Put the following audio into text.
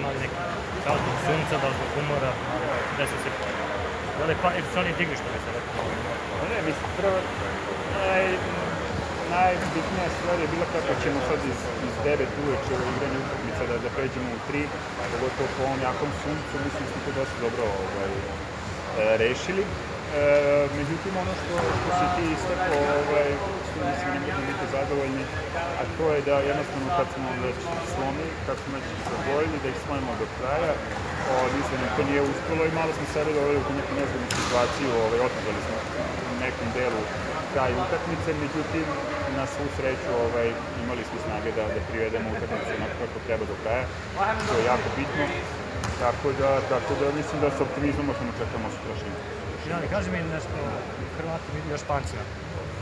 onda mali neki, kao zbog sunca, da zbog umora, gde su se pojavili. Da li pa, su oni digli što bi se rekao? Pa ne, mislim, prvo, naj, najbitnija stvar je bila kako ćemo sad iz, iz 9 uveče u igranju utakmica da, da pređemo u 3, pogotovo po ovom jakom suncu, mislim da smo to dosta dobro ovaj, e, rešili. E, međutim, ono što, što si ti istakao, ovaj, što mislim ne možemo biti zadovoljni, a to je da jednostavno kad smo već slomi, kad smo već zadovoljni, da ih slomimo do kraja, o, mislim da to nije uspelo i malo smo sebe doveli u neku nezgodnu situaciju, ovaj, otežali smo u nekom delu kraj utakmice, međutim, na svu sreću ovaj, imali smo snage da, da privedemo utakmicu onako kako treba do kraja, to je jako bitno, tako da, tako da mislim da sa optimizmom možemo čekamo sutrašnjim. Žani, kaži mi nešto Hrvati vidi još Špancima.